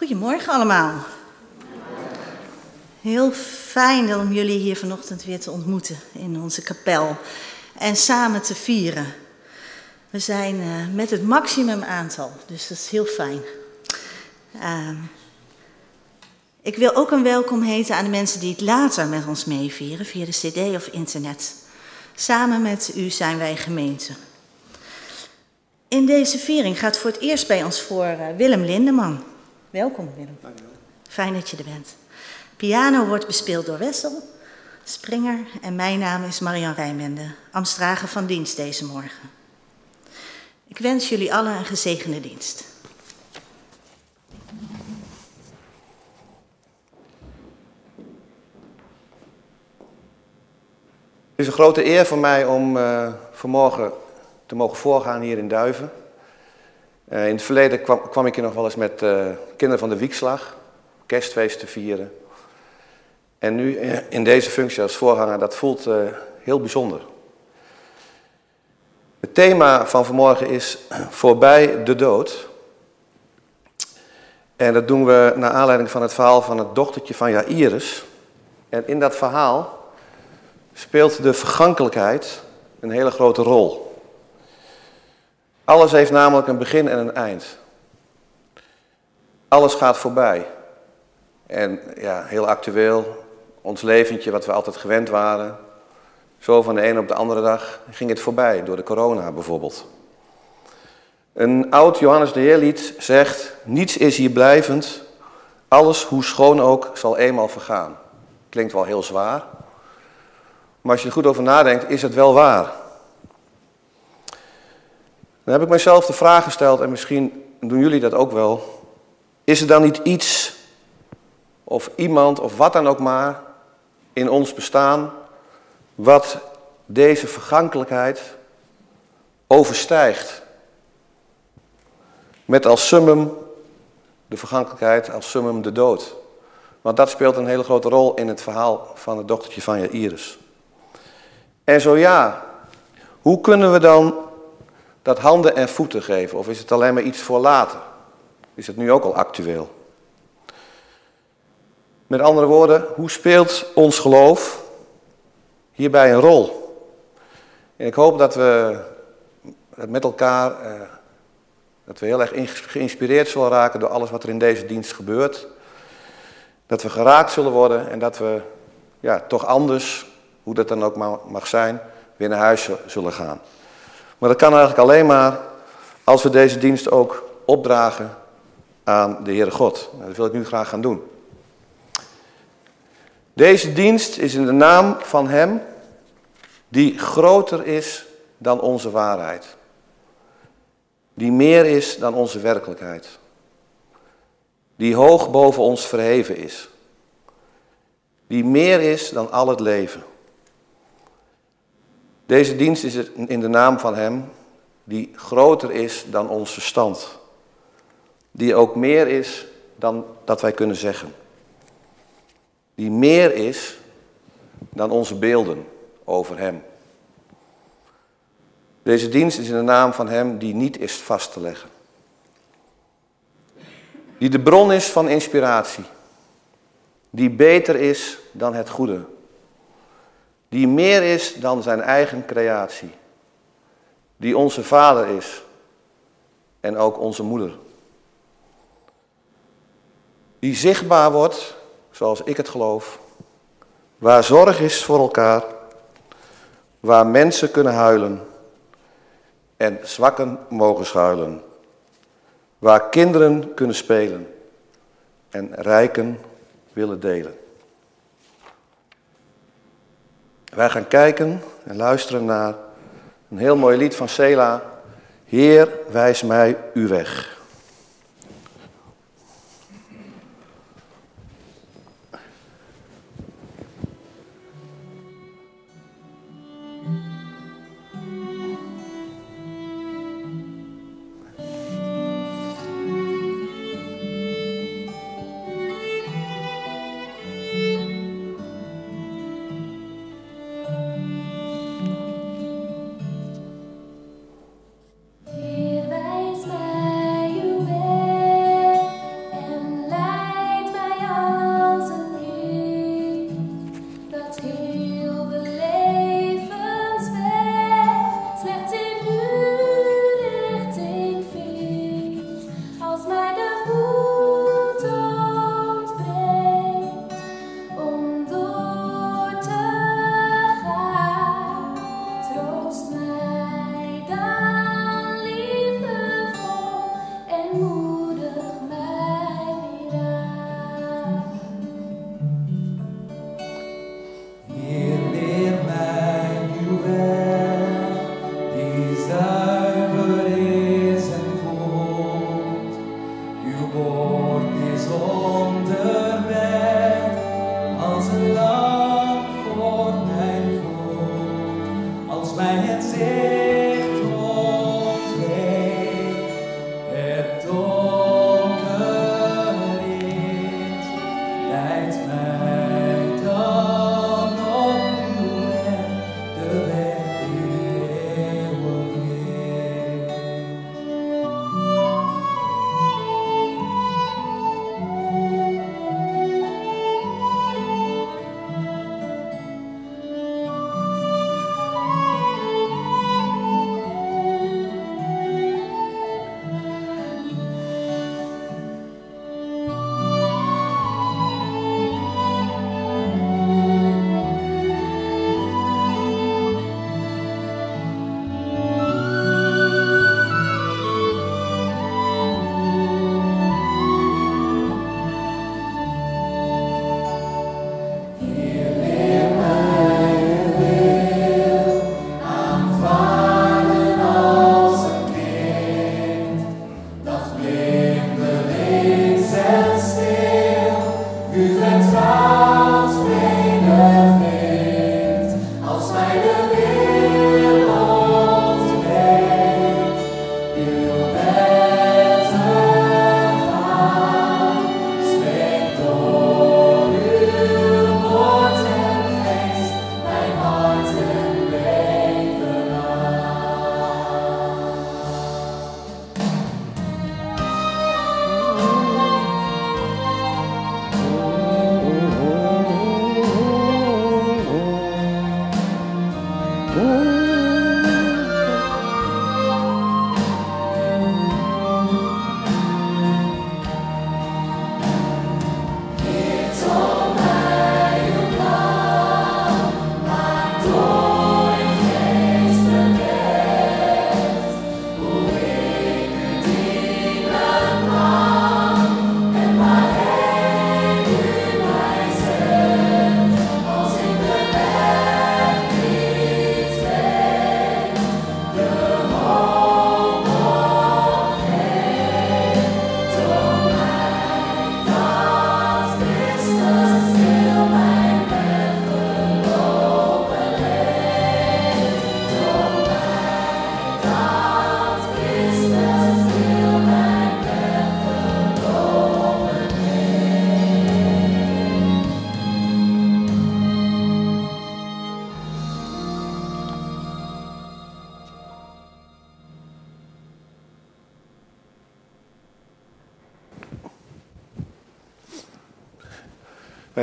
Goedemorgen allemaal. Heel fijn om jullie hier vanochtend weer te ontmoeten in onze kapel en samen te vieren. We zijn uh, met het maximum aantal, dus dat is heel fijn. Uh, ik wil ook een welkom heten aan de mensen die het later met ons meevieren via de CD of internet. Samen met u zijn wij gemeente. In deze viering gaat voor het eerst bij ons voor uh, Willem Lindeman. Welkom Willem. Fijn dat je er bent. Piano wordt bespeeld door Wessel, Springer en mijn naam is Marian Rijmende, Amstrager van dienst deze morgen. Ik wens jullie allen een gezegende dienst. Het is een grote eer voor mij om uh, vanmorgen te mogen voorgaan hier in Duiven. Uh, in het verleden kwam, ik hier nog wel eens met uh, kinderen van de Wiekslag, kerstfeest te vieren. En nu in deze functie als voorganger, dat voelt heel bijzonder. Het thema van vanmorgen is voorbij de dood. En dat doen we naar aanleiding van het verhaal van het dochtertje van Jairus. En in dat verhaal speelt de vergankelijkheid een hele grote rol. Alles heeft namelijk een begin en een eind. Alles gaat voorbij. En ja, heel actueel, ons leventje wat we altijd gewend waren. Zo van de ene op de andere dag ging het voorbij, door de corona bijvoorbeeld. Een oud Johannes de Heerlied zegt, niets is hier blijvend, alles, hoe schoon ook, zal eenmaal vergaan. Klinkt wel heel zwaar, maar als je er goed over nadenkt, is het wel waar. Dan heb ik mezelf de vraag gesteld, en misschien doen jullie dat ook wel. Is er dan niet iets, of iemand, of wat dan ook maar, in ons bestaan, wat deze vergankelijkheid overstijgt? Met als summum de vergankelijkheid, als summum de dood. Want dat speelt een hele grote rol in het verhaal van het dochtertje van Jairus. En zo ja, hoe kunnen we dan dat handen en voeten geven? Of is het alleen maar iets voor later? Is het nu ook al actueel? Met andere woorden, hoe speelt ons geloof hierbij een rol? En ik hoop dat we met elkaar, eh, dat we heel erg geïnspireerd zullen raken door alles wat er in deze dienst gebeurt. Dat we geraakt zullen worden en dat we ja, toch anders hoe dat dan ook mag zijn, weer naar huis zullen gaan. Maar dat kan eigenlijk alleen maar als we deze dienst ook opdragen aan de Heere God. Dat wil ik nu graag gaan doen. Deze dienst is in de naam van Hem die groter is dan onze waarheid. Die meer is dan onze werkelijkheid. Die hoog boven ons verheven is. Die meer is dan al het leven. Deze dienst is in de naam van Hem die groter is dan ons verstand. Die ook meer is dan dat wij kunnen zeggen. Die meer is dan onze beelden over Hem. Deze dienst is in de naam van Hem die niet is vast te leggen. Die de bron is van inspiratie. Die beter is dan het goede die meer is dan zijn eigen creatie, die onze vader is en ook onze moeder. Die zichtbaar wordt, zoals ik het geloof, waar zorg is voor elkaar, waar mensen kunnen huilen en zwakken mogen schuilen, waar kinderen kunnen spelen en rijken willen delen. Wij gaan kijken en luisteren naar een heel mooi lied van Sela. Heer, wijs mij uw weg.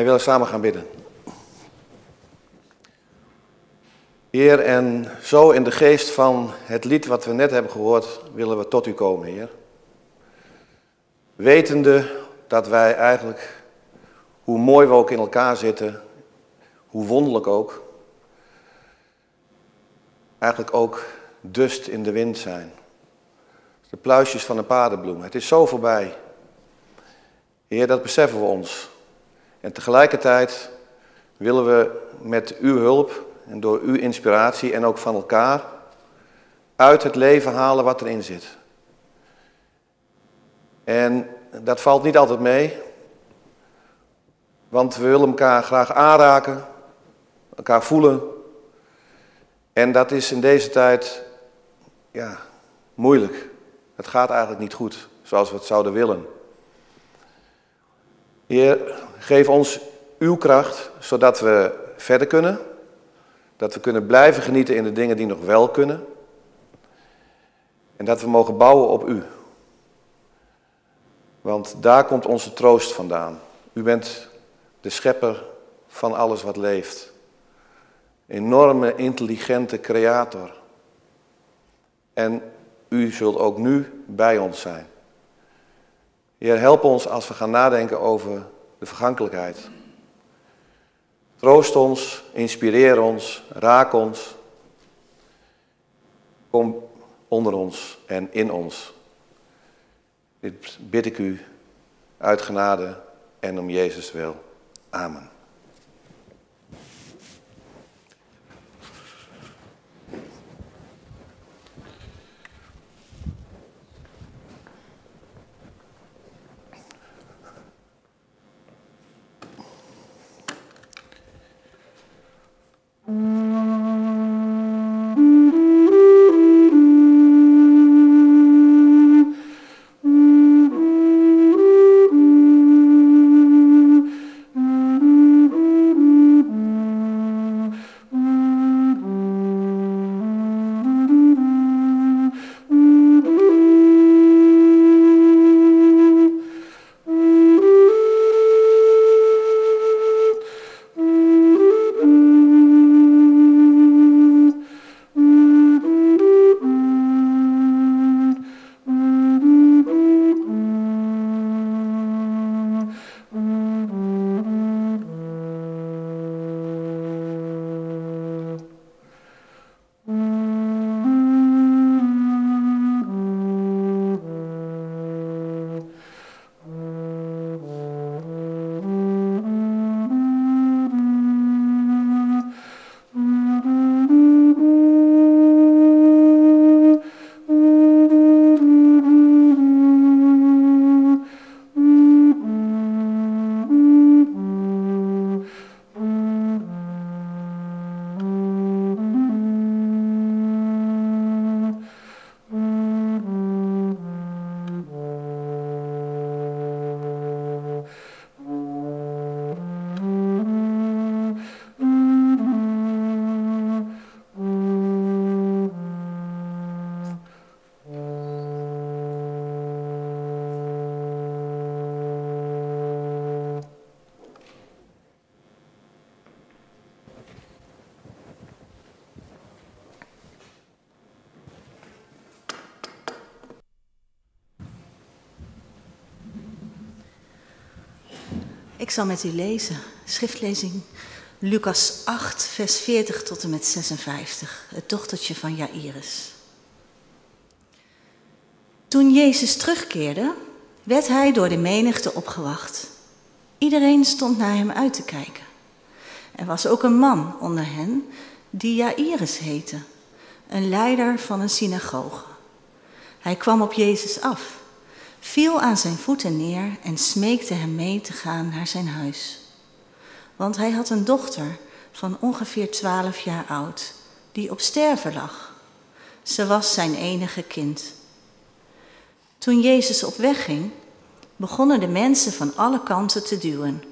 Willen samen gaan bidden. Heer, en zo in de geest van het lied wat we net hebben gehoord, willen we tot u komen, Heer. Wetende dat wij eigenlijk, hoe mooi we ook in elkaar zitten, hoe wonderlijk ook, eigenlijk ook dust in de wind zijn. De pluisjes van een paardenbloem. Het is zo voorbij. Heer, dat beseffen we ons. En tegelijkertijd willen we met uw hulp en door uw inspiratie en ook van elkaar uit het leven halen wat erin zit. En dat valt niet altijd mee, want we willen elkaar graag aanraken, elkaar voelen. En dat is in deze tijd ja, moeilijk. Het gaat eigenlijk niet goed zoals we het zouden willen. Heer, geef ons uw kracht, zodat we verder kunnen. Dat we kunnen blijven genieten in de dingen die nog wel kunnen. En dat we mogen bouwen op u. Want daar komt onze troost vandaan. U bent de schepper van alles wat leeft. Enorme, intelligente creator. En u zult ook nu bij ons zijn. Heer, help ons als we gaan nadenken over de vergankelijkheid. Troost ons, inspireer ons, raak ons. Kom onder ons en in ons. Dit bid ik u uit genade en om Jezus wil. Amen. Ik zal met u lezen. Schriftlezing Lucas 8, vers 40 tot en met 56. Het dochtertje van Jairus. Toen Jezus terugkeerde, werd hij door de menigte opgewacht. Iedereen stond naar hem uit te kijken. Er was ook een man onder hen die Jairus heette, een leider van een synagoge. Hij kwam op Jezus af viel aan zijn voeten neer en smeekte hem mee te gaan naar zijn huis. Want hij had een dochter van ongeveer twaalf jaar oud, die op sterven lag. Ze was zijn enige kind. Toen Jezus op weg ging, begonnen de mensen van alle kanten te duwen.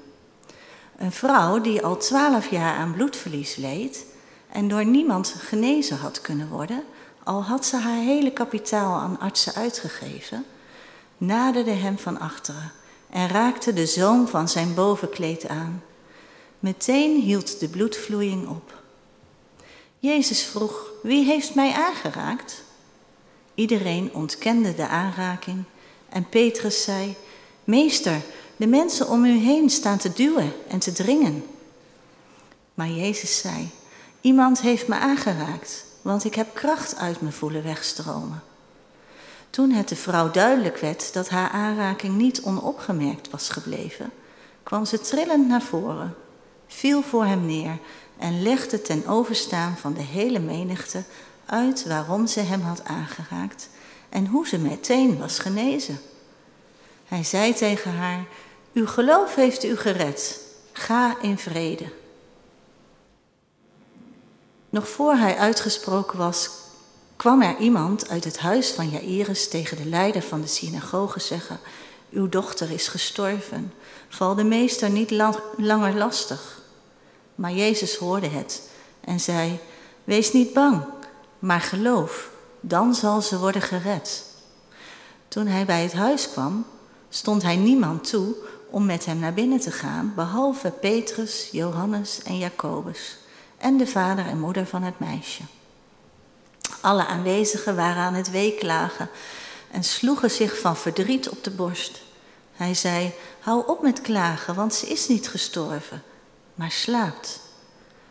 Een vrouw die al twaalf jaar aan bloedverlies leed en door niemand genezen had kunnen worden, al had ze haar hele kapitaal aan artsen uitgegeven, naderde hem van achteren en raakte de zoom van zijn bovenkleed aan. Meteen hield de bloedvloeiing op. Jezus vroeg, wie heeft mij aangeraakt? Iedereen ontkende de aanraking en Petrus zei, Meester, de mensen om u heen staan te duwen en te dringen. Maar Jezus zei, iemand heeft me aangeraakt, want ik heb kracht uit me voelen wegstromen. Toen het de vrouw duidelijk werd dat haar aanraking niet onopgemerkt was gebleven, kwam ze trillend naar voren, viel voor hem neer en legde ten overstaan van de hele menigte uit waarom ze hem had aangeraakt en hoe ze meteen was genezen. Hij zei tegen haar: Uw geloof heeft u gered. Ga in vrede. Nog voor hij uitgesproken was, kwam er iemand uit het huis van Jairus tegen de leider van de synagoge zeggen: Uw dochter is gestorven. Val de meester niet langer lastig. Maar Jezus hoorde het en zei: Wees niet bang, maar geloof, dan zal ze worden gered. Toen hij bij het huis kwam, stond hij niemand toe om met hem naar binnen te gaan, behalve Petrus, Johannes en Jacobus en de vader en moeder van het meisje. Alle aanwezigen waren aan het weeklagen en sloegen zich van verdriet op de borst. Hij zei: Hou op met klagen, want ze is niet gestorven, maar slaapt.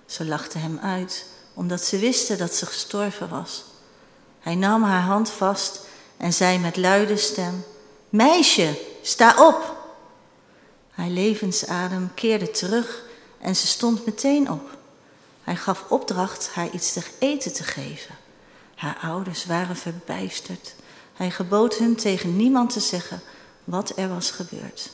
Ze lachten hem uit, omdat ze wisten dat ze gestorven was. Hij nam haar hand vast en zei met luide stem: Meisje, sta op! Haar levensadem keerde terug en ze stond meteen op. Hij gaf opdracht haar iets te eten te geven. Haar ouders waren verbijsterd. Hij gebood hun tegen niemand te zeggen wat er was gebeurd.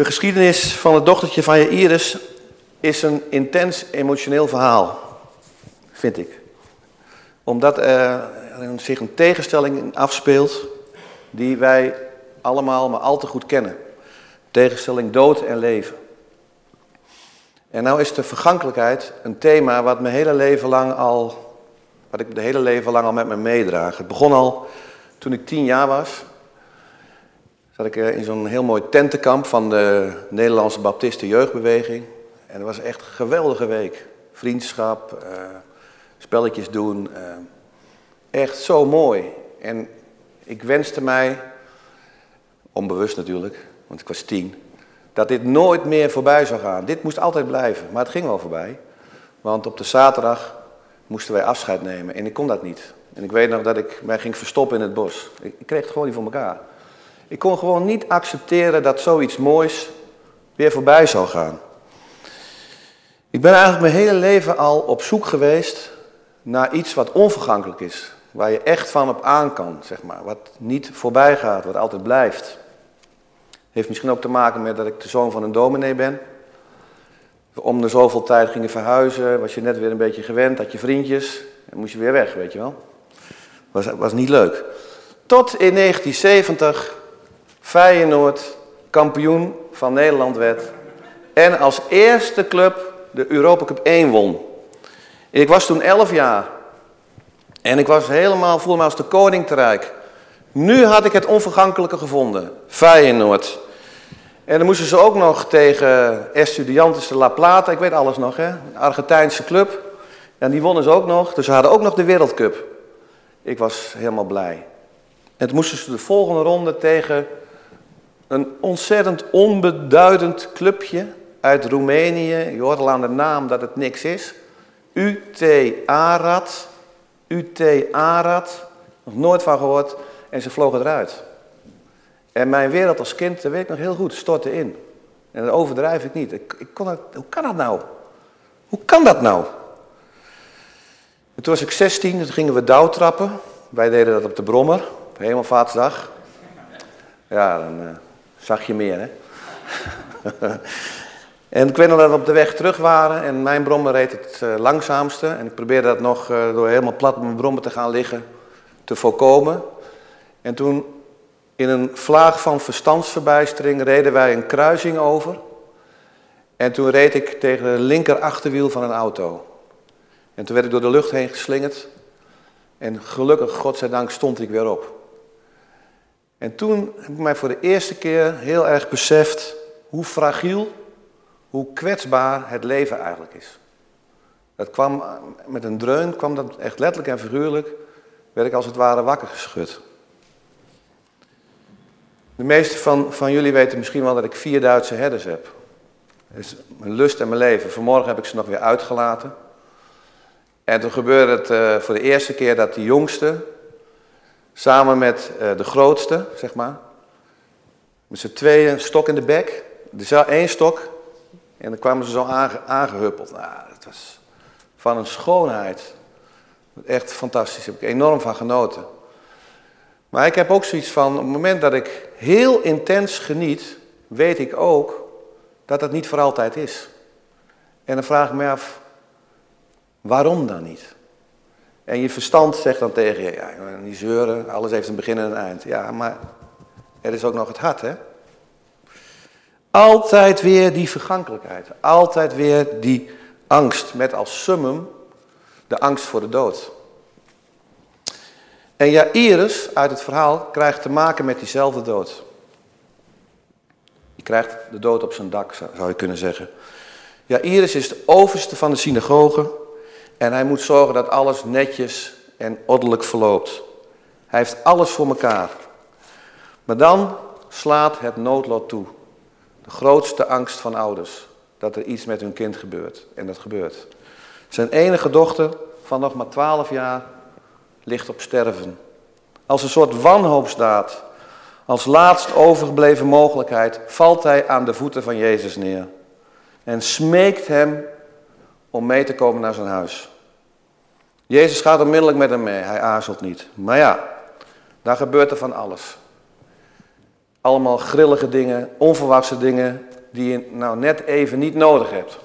De geschiedenis van het dochtertje van Iris is een intens emotioneel verhaal, vind ik. Omdat er zich een tegenstelling afspeelt die wij allemaal maar al te goed kennen. Tegenstelling dood en leven. En nou is de vergankelijkheid een thema wat mijn hele leven lang al wat ik de hele leven lang al met me meedraag. Het begon al toen ik tien jaar was. Zat ik eh, in zo'n heel mooi tentenkamp van de Nederlandse Baptiste Jeugdbeweging. En het was echt een geweldige week. Vriendschap, uh, spelletjes doen. Uh, echt zo mooi. En ik wenste mij, onbewust natuurlijk, want ik was tien, dat dit nooit meer voorbij zou gaan. Dit moest altijd blijven, maar het ging wel voorbij. Want op de zaterdag moesten wij afscheid nemen. En ik kon dat niet. En ik weet nog dat ik mij ging verstoppen in het bos. Ik, kreeg het gewoon niet voor elkaar. Ik kon gewoon niet accepteren dat zoiets moois weer voorbij zou gaan. Ik ben eigenlijk mijn hele leven al op zoek geweest naar iets wat onvergankelijk is. Waar je echt van op aan kan, zeg maar. Wat niet voorbij gaat, wat altijd blijft. Heeft misschien ook te maken met dat ik de zoon van een dominee ben om de zoveel tijd gingen verhuizen, was je net weer een beetje gewend, had je vriendjes, en moest je weer weg, weet je wel. Was, was niet leuk. Tot in 1970 Feyenoord kampioen van Nederland werd en als eerste club de Europa Cup 1 won. Ik was toen 11 jaar en ik was helemaal, voelde me als de koning te rijk. Nu had ik het onvergankelijke gevonden, Feyenoord. En dan moesten ze ook nog tegen Estudiantes de La Plata, ik weet alles nog, hè? Argentijnse club. En die wonnen ze ook nog, dus ze hadden ook nog de Wereldcup. Ik was helemaal blij. En toen moesten ze de volgende ronde tegen een ontzettend onbeduidend clubje uit Roemenië. Je hoort al aan de naam dat het niks is. UT Arad. UT Arad. Nog nooit van gehoord. En ze vlogen eruit. En mijn wereld als kind, dat weet ik nog heel goed, stortte in. En dat overdrijf ik niet. Ik, ik kon het, hoe kan dat nou? Hoe kan dat nou? En toen was ik 16, toen gingen we douwtrappen. Wij deden dat op de Brommer, op Hemelvaartsdag. Ja, dan uh, zag je meer, hè? en ik weet nog dat we op de weg terug waren en mijn brommer reed het uh, langzaamste. En ik probeerde dat nog uh, door helemaal plat met mijn brommer te gaan liggen te voorkomen. En toen in een vlaag van verstandsverbijstering reden wij een kruising over. En toen reed ik tegen de linker achterwiel van een auto. En toen werd ik door de lucht heen geslingerd. En gelukkig, godzijdank, stond ik weer op. En toen heb ik mij voor de eerste keer heel erg beseft hoe fragiel, hoe kwetsbaar het leven eigenlijk is. Dat kwam met een dreun, kwam dat echt letterlijk en figuurlijk, werd ik als het ware wakker geschud. De meeste van, van jullie weten misschien wel dat ik vier Duitse herders heb. Dat is mijn lust en mijn leven. Vanmorgen heb ik ze nog weer uitgelaten. En toen gebeurde het uh, voor de eerste keer dat de jongste, samen met uh, de grootste, zeg maar, met z'n tweeën een stok in de bek. Één stok en dan kwamen ze zo aange, aangehuppeld. Nou, dat was van een schoonheid. Echt fantastisch, daar heb ik enorm van genoten. Maar ik heb ook zoiets van, op het moment dat ik heel intens geniet, weet ik ook dat dat niet voor altijd is. En dan vraag ik me af, waarom dan niet? En je verstand zegt dan tegen je, ja, niet zeuren, alles heeft een begin en een eind. Ja, maar er is ook nog het hart, hè? Altijd weer die vergankelijkheid, altijd weer die angst, met als summum de angst voor de dood. En Jairus uit het verhaal krijgt te maken met diezelfde dood. Die krijgt de dood op zijn dak, zou je kunnen zeggen. Jairus is de overste van de synagoge en hij moet zorgen dat alles netjes en ordelijk verloopt. Hij heeft alles voor elkaar. Maar dan slaat het noodlot toe. De grootste angst van ouders. Dat er iets met hun kind gebeurt. En dat gebeurt. Zijn enige dochter van nog maar twaalf jaar ligt op sterven. Als een soort wanhoopsdaad, als laatst overgebleven mogelijkheid, valt hij aan de voeten van Jezus neer. En smeekt hem om mee te komen naar zijn huis. Jezus gaat onmiddellijk met hem mee, hij aarzelt niet. Maar ja, daar gebeurt er van alles. Allemaal grillige dingen, onverwachte dingen die je nou net even niet nodig hebt.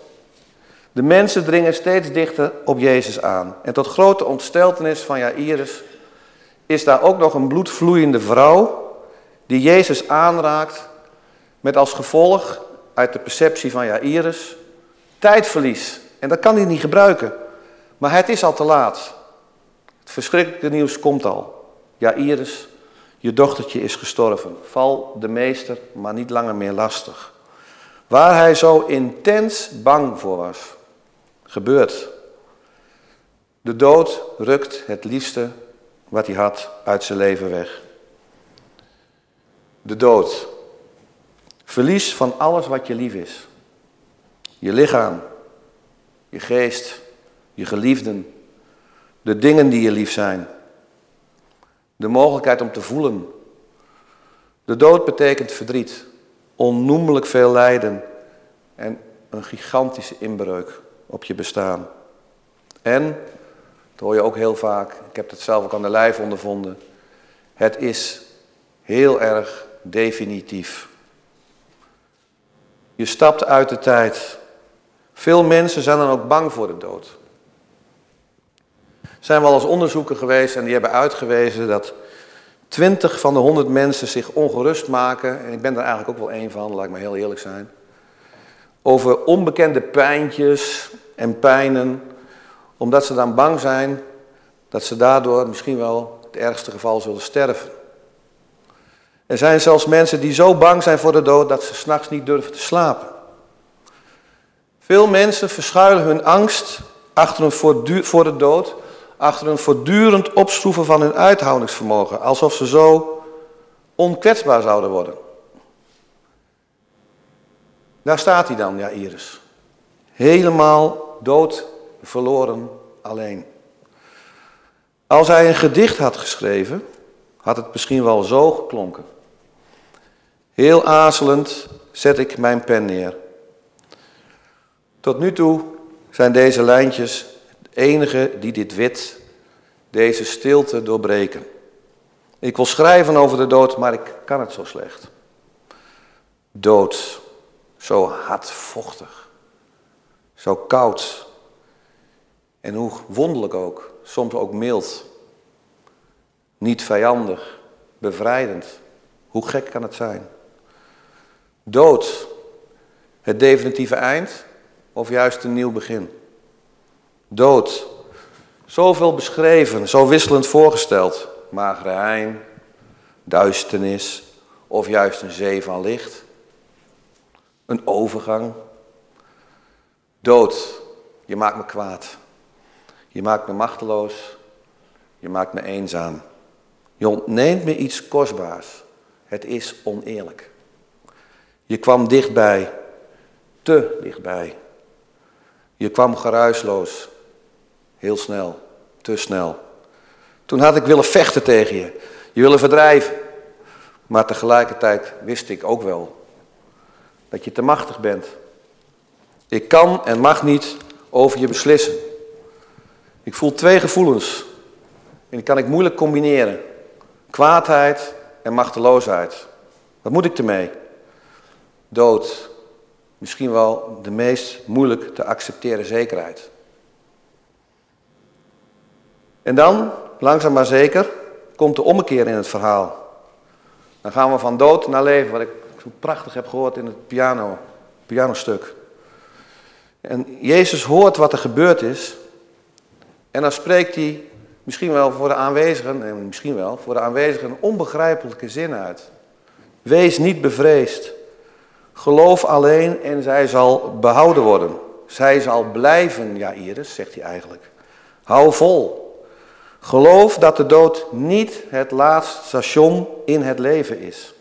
De mensen dringen steeds dichter op Jezus aan. En tot grote ontsteltenis van Jairus is daar ook nog een bloedvloeiende vrouw die Jezus aanraakt met als gevolg uit de perceptie van Jairus tijdverlies. En dat kan hij niet gebruiken. Maar het is al te laat. Het verschrikkelijke nieuws komt al. Jairus, je dochtertje is gestorven. Val de meester, maar niet langer meer lastig. Waar hij zo intens bang voor was, gebeurt. De dood rukt het liefste wat hij had uit zijn leven weg. De dood. Verlies van alles wat je lief is. Je lichaam, je geest, je geliefden, de dingen die je lief zijn. De mogelijkheid om te voelen. De dood betekent verdriet, onnoemelijk veel lijden en een gigantische inbreuk op je bestaan. En, dat hoor je ook heel vaak, ik heb het zelf ook aan de lijf ondervonden, het is heel erg definitief. Je stapt uit de tijd. Veel mensen zijn dan ook bang voor de dood. Er zijn wel eens onderzoeken geweest en die hebben uitgewezen dat 20 van de 100 mensen zich ongerust maken, en ik ben er eigenlijk ook wel één van, laat ik maar heel eerlijk zijn, over onbekende pijntjes en pijnen, omdat ze dan bang zijn dat ze daardoor misschien wel het ergste geval zullen sterven. Er zijn zelfs mensen die zo bang zijn voor de dood dat ze s'nachts niet durven te slapen. Veel mensen verschuilen hun angst achter een voor de dood, achter een voortdurend opschroeven van hun uithoudingsvermogen, alsof ze zo onkwetsbaar zouden worden. Daar staat hij dan, ja, Iris. Helemaal dood, verloren, alleen. Als hij een gedicht had geschreven, had het misschien wel zo geklonken. Heel aarzelend zet ik mijn pen neer. Tot nu toe zijn deze lijntjes het enige die dit wit, deze stilte doorbreken. Ik wil schrijven over de dood, maar ik kan het zo slecht. Dood, zo hardvochtig, zo koud en hoe wonderlijk ook, soms ook mild. Niet vijandig, bevrijdend. Hoe gek kan het zijn? Dood, het definitieve eind of juist een nieuw begin? Dood, zoveel beschreven, zo wisselend voorgesteld. Magere hein, duisternis of juist een zee van licht. Een overgang. Dood, je maakt me kwaad. Je maakt me machteloos. Je maakt me eenzaam. Je ontneemt me iets kostbaars. Het is oneerlijk. Je kwam dichtbij, te dichtbij. Je kwam geruisloos, heel snel, te snel. Toen had ik willen vechten tegen je, je willen verdrijven. Maar tegelijkertijd wist ik ook wel dat je te machtig bent. Ik kan en mag niet over je beslissen. Ik voel twee gevoelens en die kan ik moeilijk combineren. Kwaadheid en machteloosheid. Wat moet ik ermee? dood misschien wel de meest moeilijk te accepteren zekerheid. En dan, langzaam maar zeker, komt de ommekeer in het verhaal. Dan gaan we van dood naar leven, wat ik zo prachtig heb gehoord in het piano, pianostuk. En Jezus hoort wat er gebeurd is. En dan spreekt hij misschien wel voor de aanwezigen, misschien wel, voor de aanwezigen een onbegrijpelijke zin uit. Wees niet bevreesd. Geloof alleen en zij zal behouden worden. Zij zal blijven, ja Iris, zegt hij eigenlijk. Hou vol. Geloof dat de dood niet het laatste station in het leven is.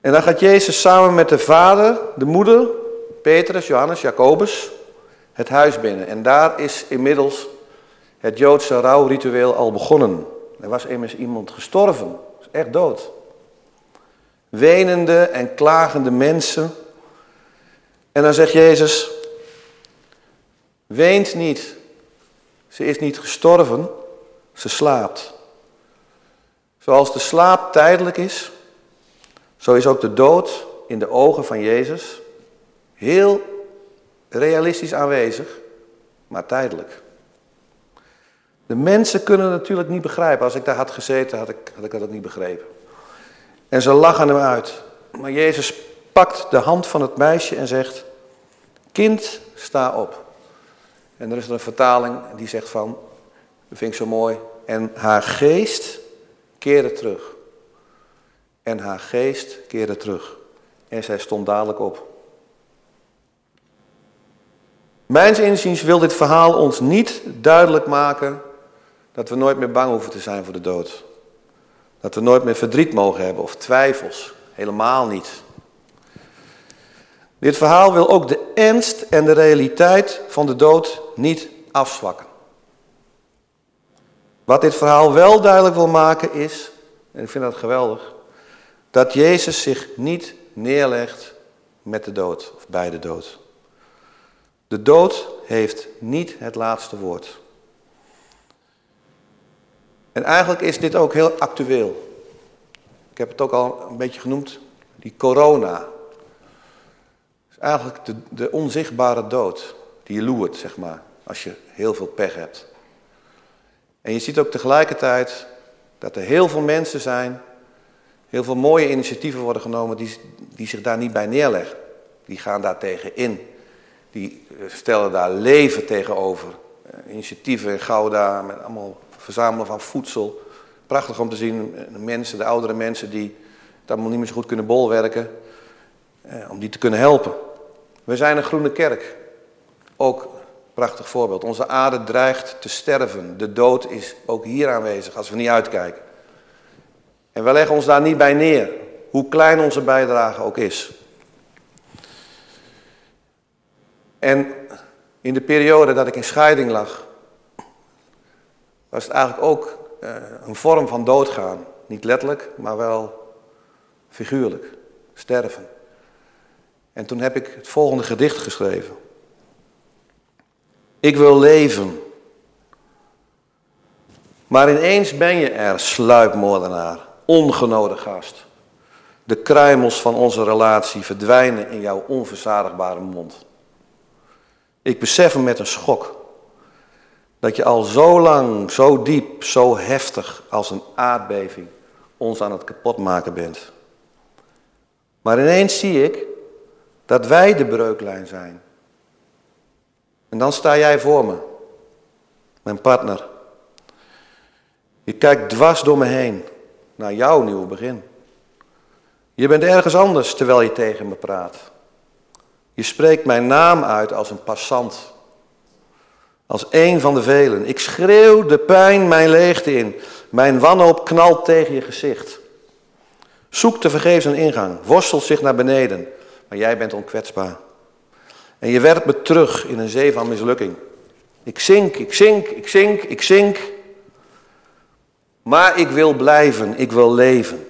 En dan gaat Jezus samen met de vader, de moeder, Petrus, Johannes, Jacobus, het huis binnen. En daar is inmiddels het Joodse rouwritueel al begonnen. Er was immers iemand gestorven, echt dood wenende en klagende mensen. En dan zegt Jezus, weent niet, ze is niet gestorven, ze slaapt. Zoals de slaap tijdelijk is, zo is ook de dood in de ogen van Jezus heel realistisch aanwezig, maar tijdelijk. De mensen kunnen natuurlijk niet begrijpen. Als ik daar had gezeten, had ik, had ik dat niet begrepen. En ze lachen hem uit. Maar Jezus pakt de hand van het meisje en zegt: Kind, sta op. En er is een vertaling die zegt van, dat vind ik zo mooi, en haar geest keerde terug. En haar geest keerde terug. En zij stond dadelijk op. Mijns inziens wil dit verhaal ons niet duidelijk maken dat we nooit meer bang hoeven te zijn voor de dood. Dat we nooit meer verdriet mogen hebben of twijfels. Helemaal niet. Dit verhaal wil ook de ernst en de realiteit van de dood niet afzwakken. Wat dit verhaal wel duidelijk wil maken is, en ik vind dat geweldig, dat Jezus zich niet neerlegt met de dood of bij de dood. De dood heeft niet het laatste woord. En eigenlijk is dit ook heel actueel. Ik heb het ook al een beetje genoemd, die corona eigenlijk de, de onzichtbare dood die je loert, zeg maar, als je heel veel pech hebt. En je ziet ook tegelijkertijd dat er heel veel mensen zijn, heel veel mooie initiatieven worden genomen die, die zich daar niet bij neerleggen. Die gaan daar tegen in. Die eh, stellen daar leven tegenover. Eh, initiatieven in Gouda met allemaal verzamelen van voedsel. Prachtig om te zien, de mensen, de oudere mensen die het allemaal niet meer zo goed kunnen bolwerken, eh, om die te kunnen helpen. We zijn een groene kerk. Ook prachtig voorbeeld. Onze aarde dreigt te sterven. De dood is ook hier aanwezig als we niet uitkijken. En we leggen ons daar niet bij neer, hoe klein onze bijdrage ook is. En in de periode dat ik in scheiding lag, was het eigenlijk ook eh, een vorm van doodgaan. Niet letterlijk, maar wel figuurlijk. Sterven. En toen heb ik het volgende gedicht geschreven. Ik wil leven. Maar ineens ben je er, sluipmoordenaar, ongenode gast. De kruimels van onze relatie verdwijnen in jouw onverzadigbare mond. Ik besef hem met een schok dat je al zo lang, zo diep, zo heftig als een aardbeving ons aan het kapotmaken bent. Maar ineens zie ik dat wij de breuklijn zijn. En dan sta jij voor me, mijn partner. Je kijkt dwars door me heen naar jouw nieuwe begin. Je bent ergens anders terwijl je tegen me praat. Je spreekt mijn naam uit als een passant. Als een van de velen. Ik schreeuw de pijn mijn leegte in. Mijn wanhoop knalt tegen je gezicht. Zoek te vergeefs een ingang. Worstelt zich naar beneden. Maar jij bent onkwetsbaar. En je werpt me terug in een zee van mislukking. Ik zink, ik zink, ik zink, ik zink. Maar ik wil blijven, ik wil leven.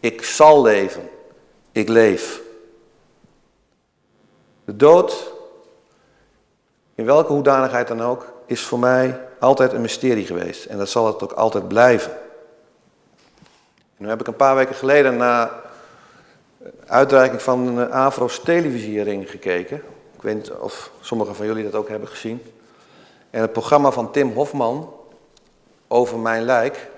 Ik zal leven. Ik leef. De dood, in welke hoedanigheid dan ook, is voor mij altijd een mysterie geweest. En dat zal het ook altijd blijven. En nu heb ik een paar weken geleden na uitreiking van een Avro's televisiering gekeken. Ik weet niet of sommigen van jullie dat ook hebben gezien. En het programma van Tim Hofman over mijn lijk.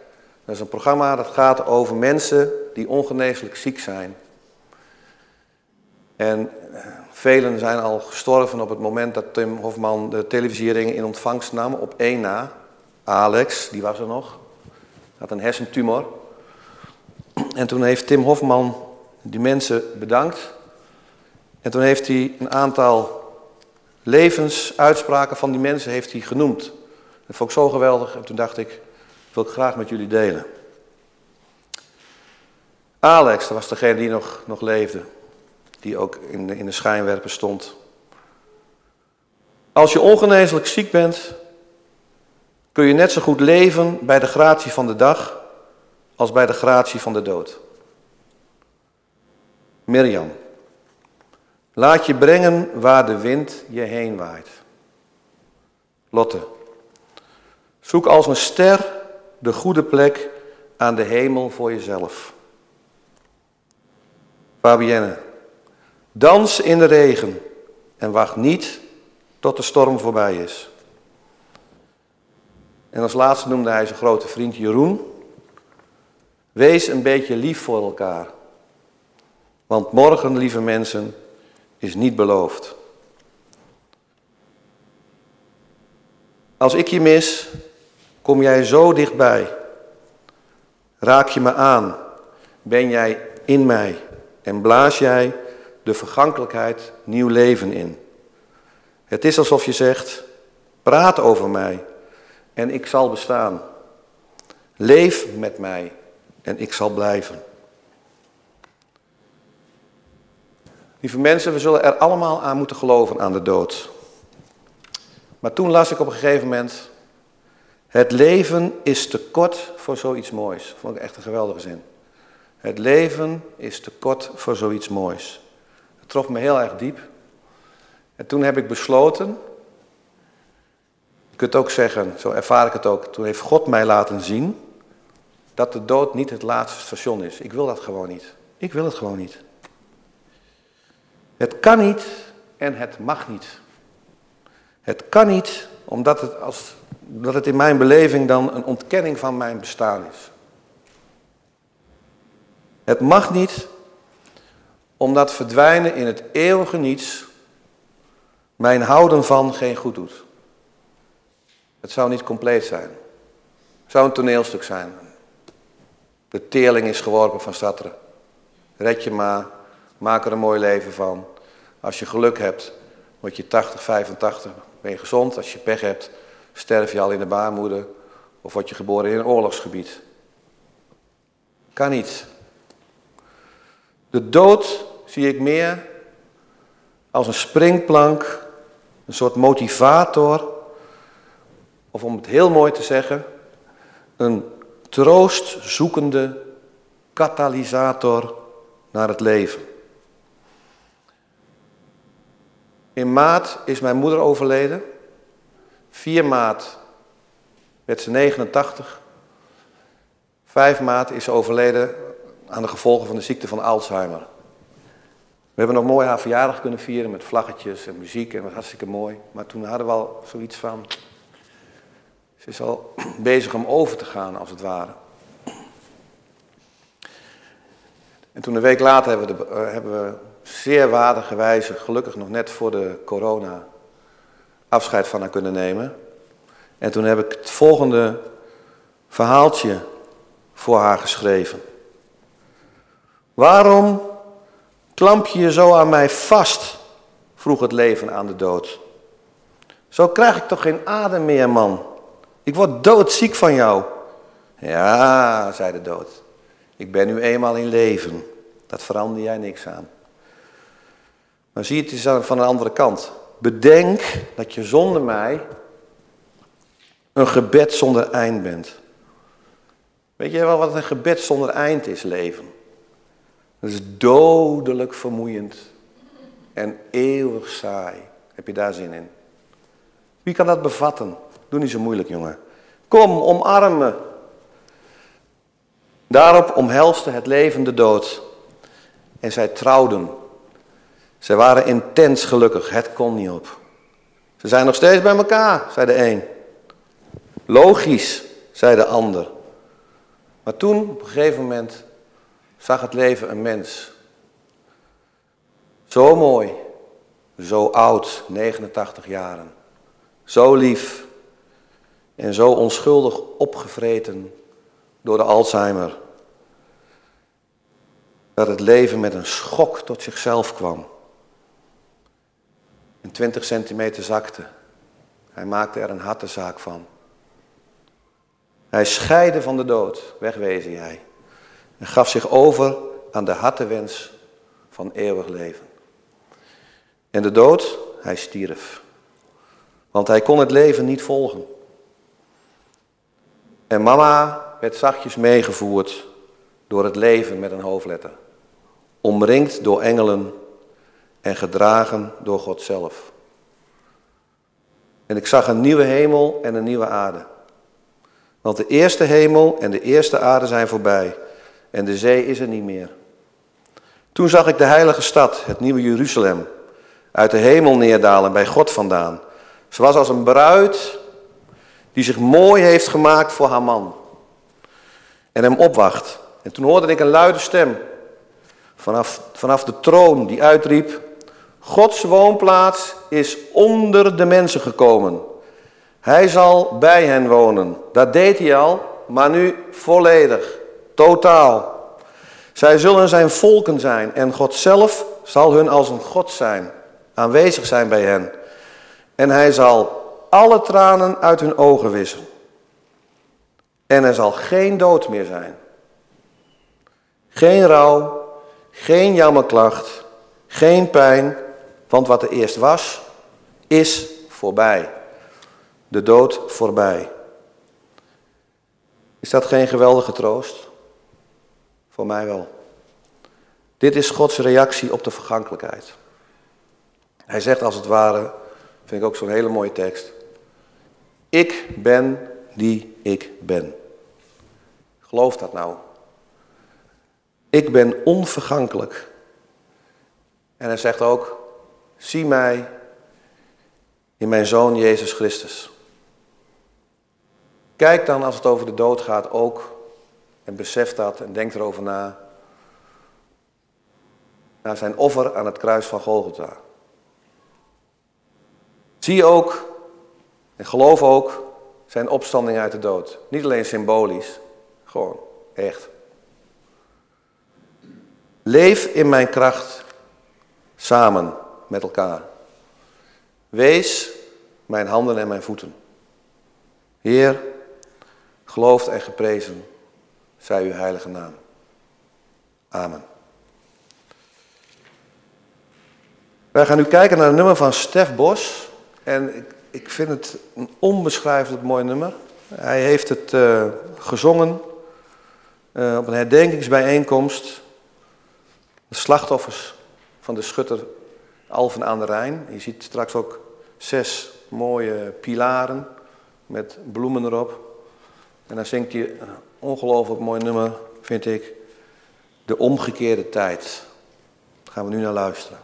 Dat is een programma dat gaat over mensen die ongeneeslijk ziek zijn. En eh, velen zijn al gestorven op het moment dat Tim Hofman de televisiering in ontvangst nam op één na. Alex, die was er nog, had een hersentumor. En toen heeft Tim Hofman die mensen bedankt. En toen heeft hij een aantal levensuitspraken van die mensen heeft hij genoemd. Dat vond ik zo geweldig en toen dacht ik, wil ik graag met jullie delen. Alex, dat was degene die nog, nog leefde, die ook in de, in de schijnwerper stond. Als je ongeneeslijk ziek bent, kun je net zo goed leven bij de gratie van de dag als bij de gratie van de dood. Mirjam. Laat je brengen waar de wind je heen waait. Lotte. Zoek als een ster de goede plek aan de hemel voor jezelf. Fabienne, dans in de regen en wacht niet tot de storm voorbij is. En als laatste noemde hij zijn grote vriend Jeroen. Wees een beetje lief voor elkaar. Want morgen, lieve mensen, is niet beloofd. Als ik je mis, kom jij zo dichtbij. Raak je me aan, ben jij in mij en blaas jij de vergankelijkheid nieuw leven in. Het is alsof je zegt, praat over mij en ik zal bestaan. Leef met mij en ik zal blijven. Lieve mensen, we zullen er allemaal aan moeten geloven aan de dood. Maar toen las ik op een gegeven moment, het leven is te kort voor zoiets moois. Vond ik echt een geweldige zin. Het leven is te kort voor zoiets moois. Het trof me heel erg diep. En toen heb ik besloten, je kunt ook zeggen, zo ervaar ik het ook, toen heeft God mij laten zien dat de dood niet het laatste station is. Ik wil dat gewoon niet. Ik wil het gewoon niet. Het kan niet en het mag niet. Het kan niet omdat het, als, omdat het in mijn beleving dan een ontkenning van mijn bestaan is. Het mag niet omdat verdwijnen in het eeuwige niets mijn houden van geen goed doet. Het zou niet compleet zijn. Het zou een toneelstuk zijn. De teerling is geworpen van Satra. Red je maar, maak er een mooi leven van. Als je geluk hebt, word je 80, 85, ben je gezond. Als je pech hebt, sterf je al in de baarmoeder of word je geboren in een oorlogsgebied. Kan niet. De dood zie ik meer als een springplank, een soort motivator, of om het heel mooi te zeggen, een troostzoekende katalysator naar het leven. In maart is mijn moeder overleden. 4 maart werd ze 89. 5 maart is ze overleden aan de gevolgen van de ziekte van Alzheimer. We hebben nog mooi haar verjaardag kunnen vieren met vlaggetjes en muziek en was hartstikke mooi. Maar toen hadden we al zoiets van, ze is al bezig om over te gaan als het ware. En toen een week later hebben we, de, uh, hebben we zeer waardige wijze, gelukkig nog net voor de corona, afscheid van haar kunnen nemen. En toen heb ik het volgende verhaaltje voor haar geschreven. Waarom klamp je je zo aan mij vast? vroeg het leven aan de dood. Zo krijg ik toch geen adem meer, man. Ik word doodziek van jou. Ja, zei de dood. Ik ben nu eenmaal in leven. Dat verander jij niks aan. Maar zie het eens van een andere kant. Bedenk dat je zonder mij een gebed zonder eind bent. Weet je wel wat een gebed zonder eind is, leven? Dat is dodelijk vermoeiend en eeuwig saai. Heb je daar zin in? Wie kan dat bevatten? Doe niet zo moeilijk, jongen. Kom, omarm me. Daarop omhelste het leven de dood. En zij trouwden. Zij waren intens gelukkig, het kon niet op. Ze zijn nog steeds bij elkaar, zei de een. Logisch, zei de ander. Maar toen, op een gegeven moment, zag het leven een mens. Zo mooi, zo oud, 89 jaren. Zo lief en zo onschuldig opgevreten door de Alzheimer. Dat het leven met een schok tot zichzelf kwam. En 20 centimeter zakte. Hij maakte er een hattenzaak van. Hij scheidde van de dood, wegwezen hij. En gaf zich over aan de hartewens van eeuwig leven. En de dood, hij stierf. Want hij kon het leven niet volgen. En mama werd zachtjes meegevoerd door het leven met een hoofdletter. Omringd door engelen en gedragen door God zelf. En ik zag een nieuwe hemel en een nieuwe aarde. Want de eerste hemel en de eerste aarde zijn voorbij en de zee is er niet meer. Toen zag ik de heilige stad, het nieuwe Jeruzalem, uit de hemel neerdalen bij God vandaan. Ze was als een bruid die zich mooi heeft gemaakt voor haar man en hem opwacht. En toen hoorde ik een luide stem vanaf, vanaf de troon die uitriep, Gods woonplaats is onder de mensen gekomen. Hij zal bij hen wonen. Dat deed hij al, maar nu volledig, totaal. Zij zullen zijn volken zijn en God zelf zal hun als een God zijn, aanwezig zijn bij hen. En hij zal alle tranen uit hun ogen wissen. En er zal geen dood meer zijn. Geen rouw, geen jammerklacht, geen pijn, want wat er eerst was, is voorbij. De dood voorbij. Is dat geen geweldige troost? Voor mij wel. Dit is Gods reactie op de vergankelijkheid. Hij zegt als het ware, vind ik ook zo'n hele mooie tekst. Ik ben die ik ben. Geloof dat nou. Ik ben onvergankelijk. En hij zegt ook, zie mij in mijn Zoon Jezus Christus. Kijk dan als het over de dood gaat ook en besef dat en denk erover na. Naar zijn offer aan het kruis van Golgotha. Zie ook en geloof ook zijn opstanding uit de dood. Niet alleen symbolisch, gewoon echt. Leef in mijn kracht samen met elkaar. Wees mijn handen en mijn voeten. Heer, geloofd en geprezen zij uw heilige naam. Amen. Wij gaan nu kijken naar een nummer van Stef Bos. En ik, ik vind het een onbeschrijfelijk mooi nummer. Hij heeft het uh, gezongen uh, op een herdenkingsbijeenkomst. De slachtoffers van de schutter Alphen aan de Rijn. Je ziet straks ook zes mooie pilaren met bloemen erop. En dan zingt hij een ongelooflijk mooi nummer, vind ik. De omgekeerde tijd. Daar gaan we nu naar luisteren.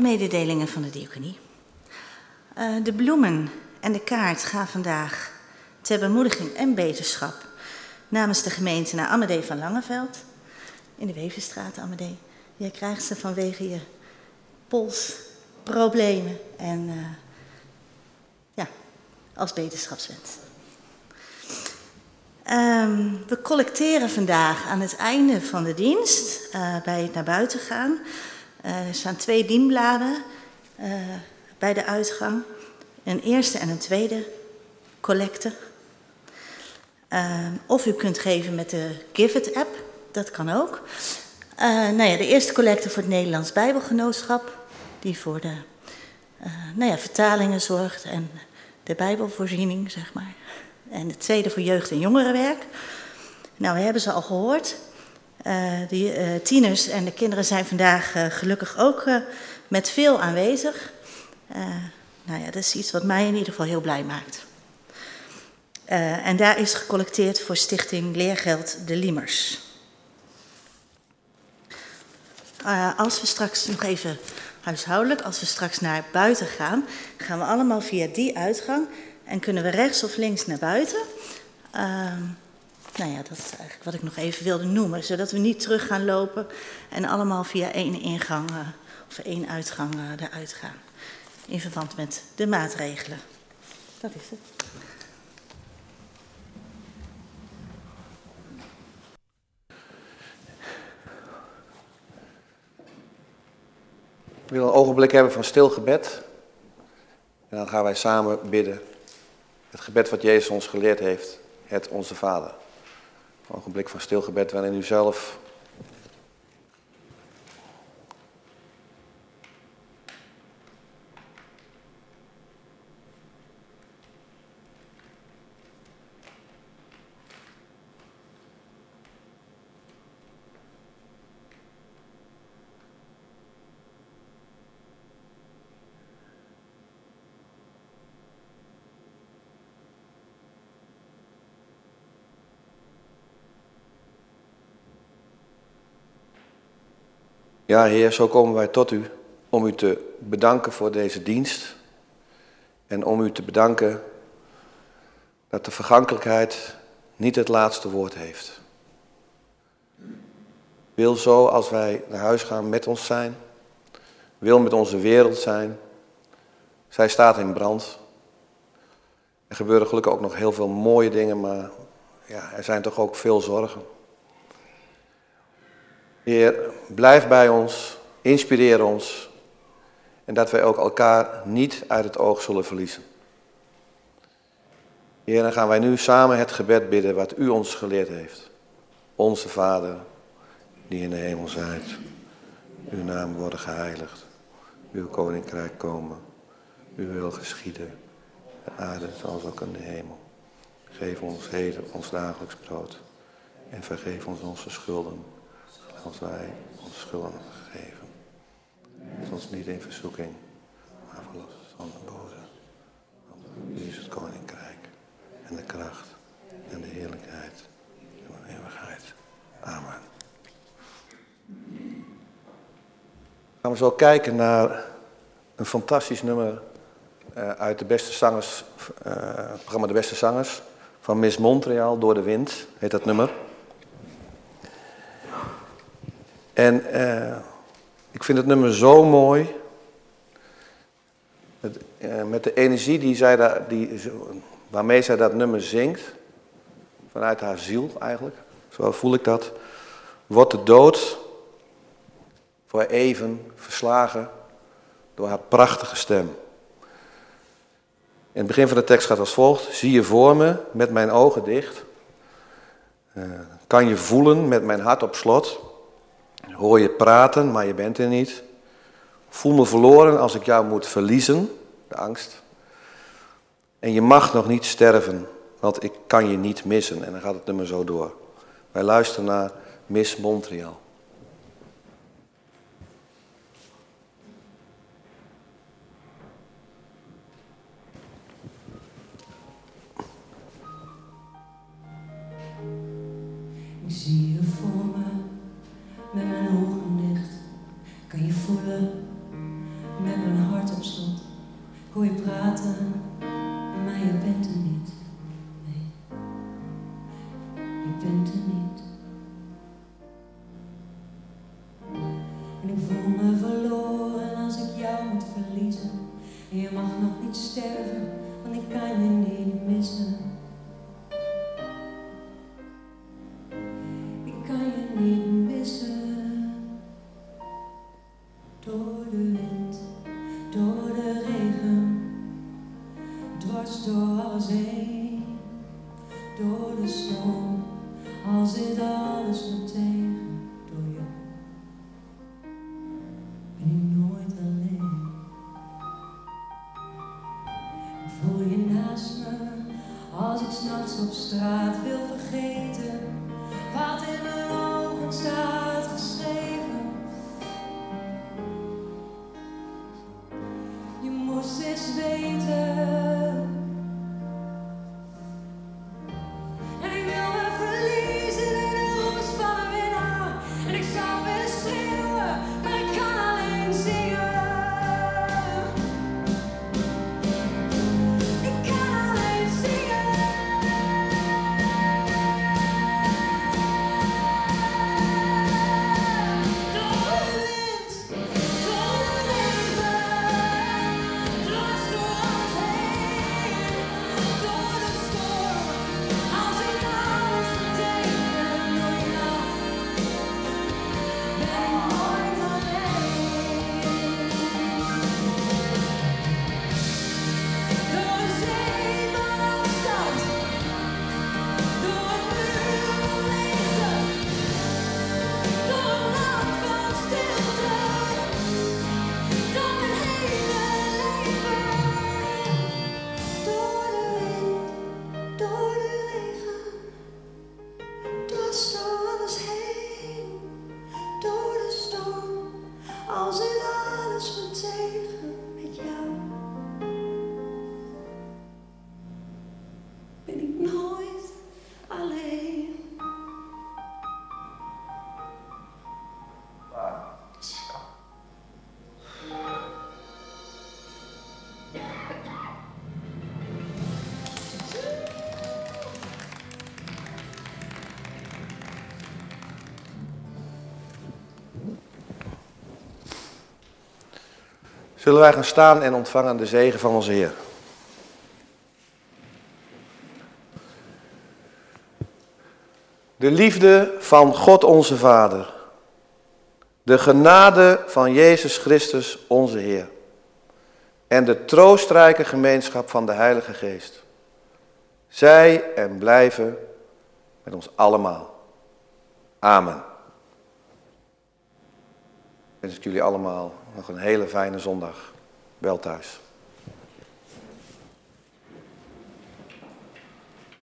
De mededelingen van de diaconie. Uh, de bloemen en de kaart gaan vandaag ter bemoediging en beterschap namens de gemeente naar Amadee van Langeveld in de Wevenstraat, Amadee. Jij krijgt ze vanwege je polsproblemen en uh, ja, als beterschapswens. Um, we collecteren vandaag aan het einde van de dienst, uh, bij het naar buiten gaan. Uh, er staan twee dienbladen bij de uitgang. Een eerste en een tweede collecte. Um, of u kunt geven met de Give app, dat kan ook. Nou ja, de eerste collecte voor het Nederlands Bijbelgenootschap, die voor de nou ja, vertalingen zorgt en de Bijbelvoorziening, zeg maar. En de tweede voor jeugd- en jongerenwerk. Nou, we hebben ze al gehoord. Uh, de tieners en de kinderen zijn vandaag gelukkig ook met veel aanwezig. nou ja, dat is iets wat mij in ieder geval heel blij maakt. En daar is gecollecteerd voor Stichting Leergeld de Liemers. Als we straks nog even huishoudelijk, als we straks naar buiten gaan, gaan we allemaal via die uitgang en kunnen we rechts of links naar buiten. Uh, nou ja, dat is eigenlijk wat ik nog even wilde noemen, zodat we niet terug gaan lopen en allemaal via één ingang uh, of één uitgang eruit gaan. In verband met de maatregelen. Dat is het. We willen een ogenblik hebben van stil gebed. En dan gaan wij samen bidden. Het gebed wat Jezus ons geleerd heeft. Het Onze Vader. Een ogenblik van stil gebed waarin u zelf Ja, Heer, zo komen wij tot u om u te bedanken voor deze dienst en om u te bedanken dat de vergankelijkheid niet het laatste woord heeft. Wil zo als wij naar huis gaan met ons zijn, wil met onze wereld zijn. Zij staat in brand. Er gebeuren gelukkig ook nog heel veel mooie dingen, maar ja, er zijn toch ook veel zorgen. Heer, blijf bij ons, inspireer ons en dat wij ook elkaar niet uit het oog zullen verliezen. Heer, dan gaan wij nu samen het gebed bidden wat u ons geleerd heeft. Onze Vader, die in de hemel zijt, uw naam worden geheiligd, uw koninkrijk komen, uw wil geschieden, de aarde zoals ook in de hemel. Geef ons heden ons dagelijks brood en vergeef ons onze schulden als wij ons schulden gegeven. Het ons niet in verzoeking, maar verlos van de boze. Want u is het koninkrijk en de kracht en de heerlijkheid van de eeuwigheid. Amen. Gaan we zo kijken naar een fantastisch nummer uh, uit de beste zangers, uh, het programma De Beste Zangers van Miss Montreal, Door de Wind, heet dat nummer. En uh, ik vind het nummer zo mooi. Met, uh, met de energie die zij daar, die, waarmee zij dat nummer zingt. Vanuit haar ziel eigenlijk. Zo voel ik dat. Wordt de dood voor even verslagen door haar prachtige stem. In het begin van de tekst gaat als volgt. Zie je voor me met mijn ogen dicht. Uh, kan je voelen met mijn hart op slot. Hoor je praten, maar je bent er niet. Voel me verloren als ik jou moet verliezen, de angst. En je mag nog niet sterven, want ik kan je niet missen. En dan gaat het nummer zo door. Wij luisteren naar Miss Montreal. Zullen wij gaan staan en ontvangen de zegen van onze Heer. De liefde van God onze Vader. De genade van Jezus Christus onze Heer. En de troostrijke gemeenschap van de Heilige Geest. Zij en blijven met ons allemaal. Amen. Wens ik jullie allemaal nog een hele fijne zondag. Wel thuis.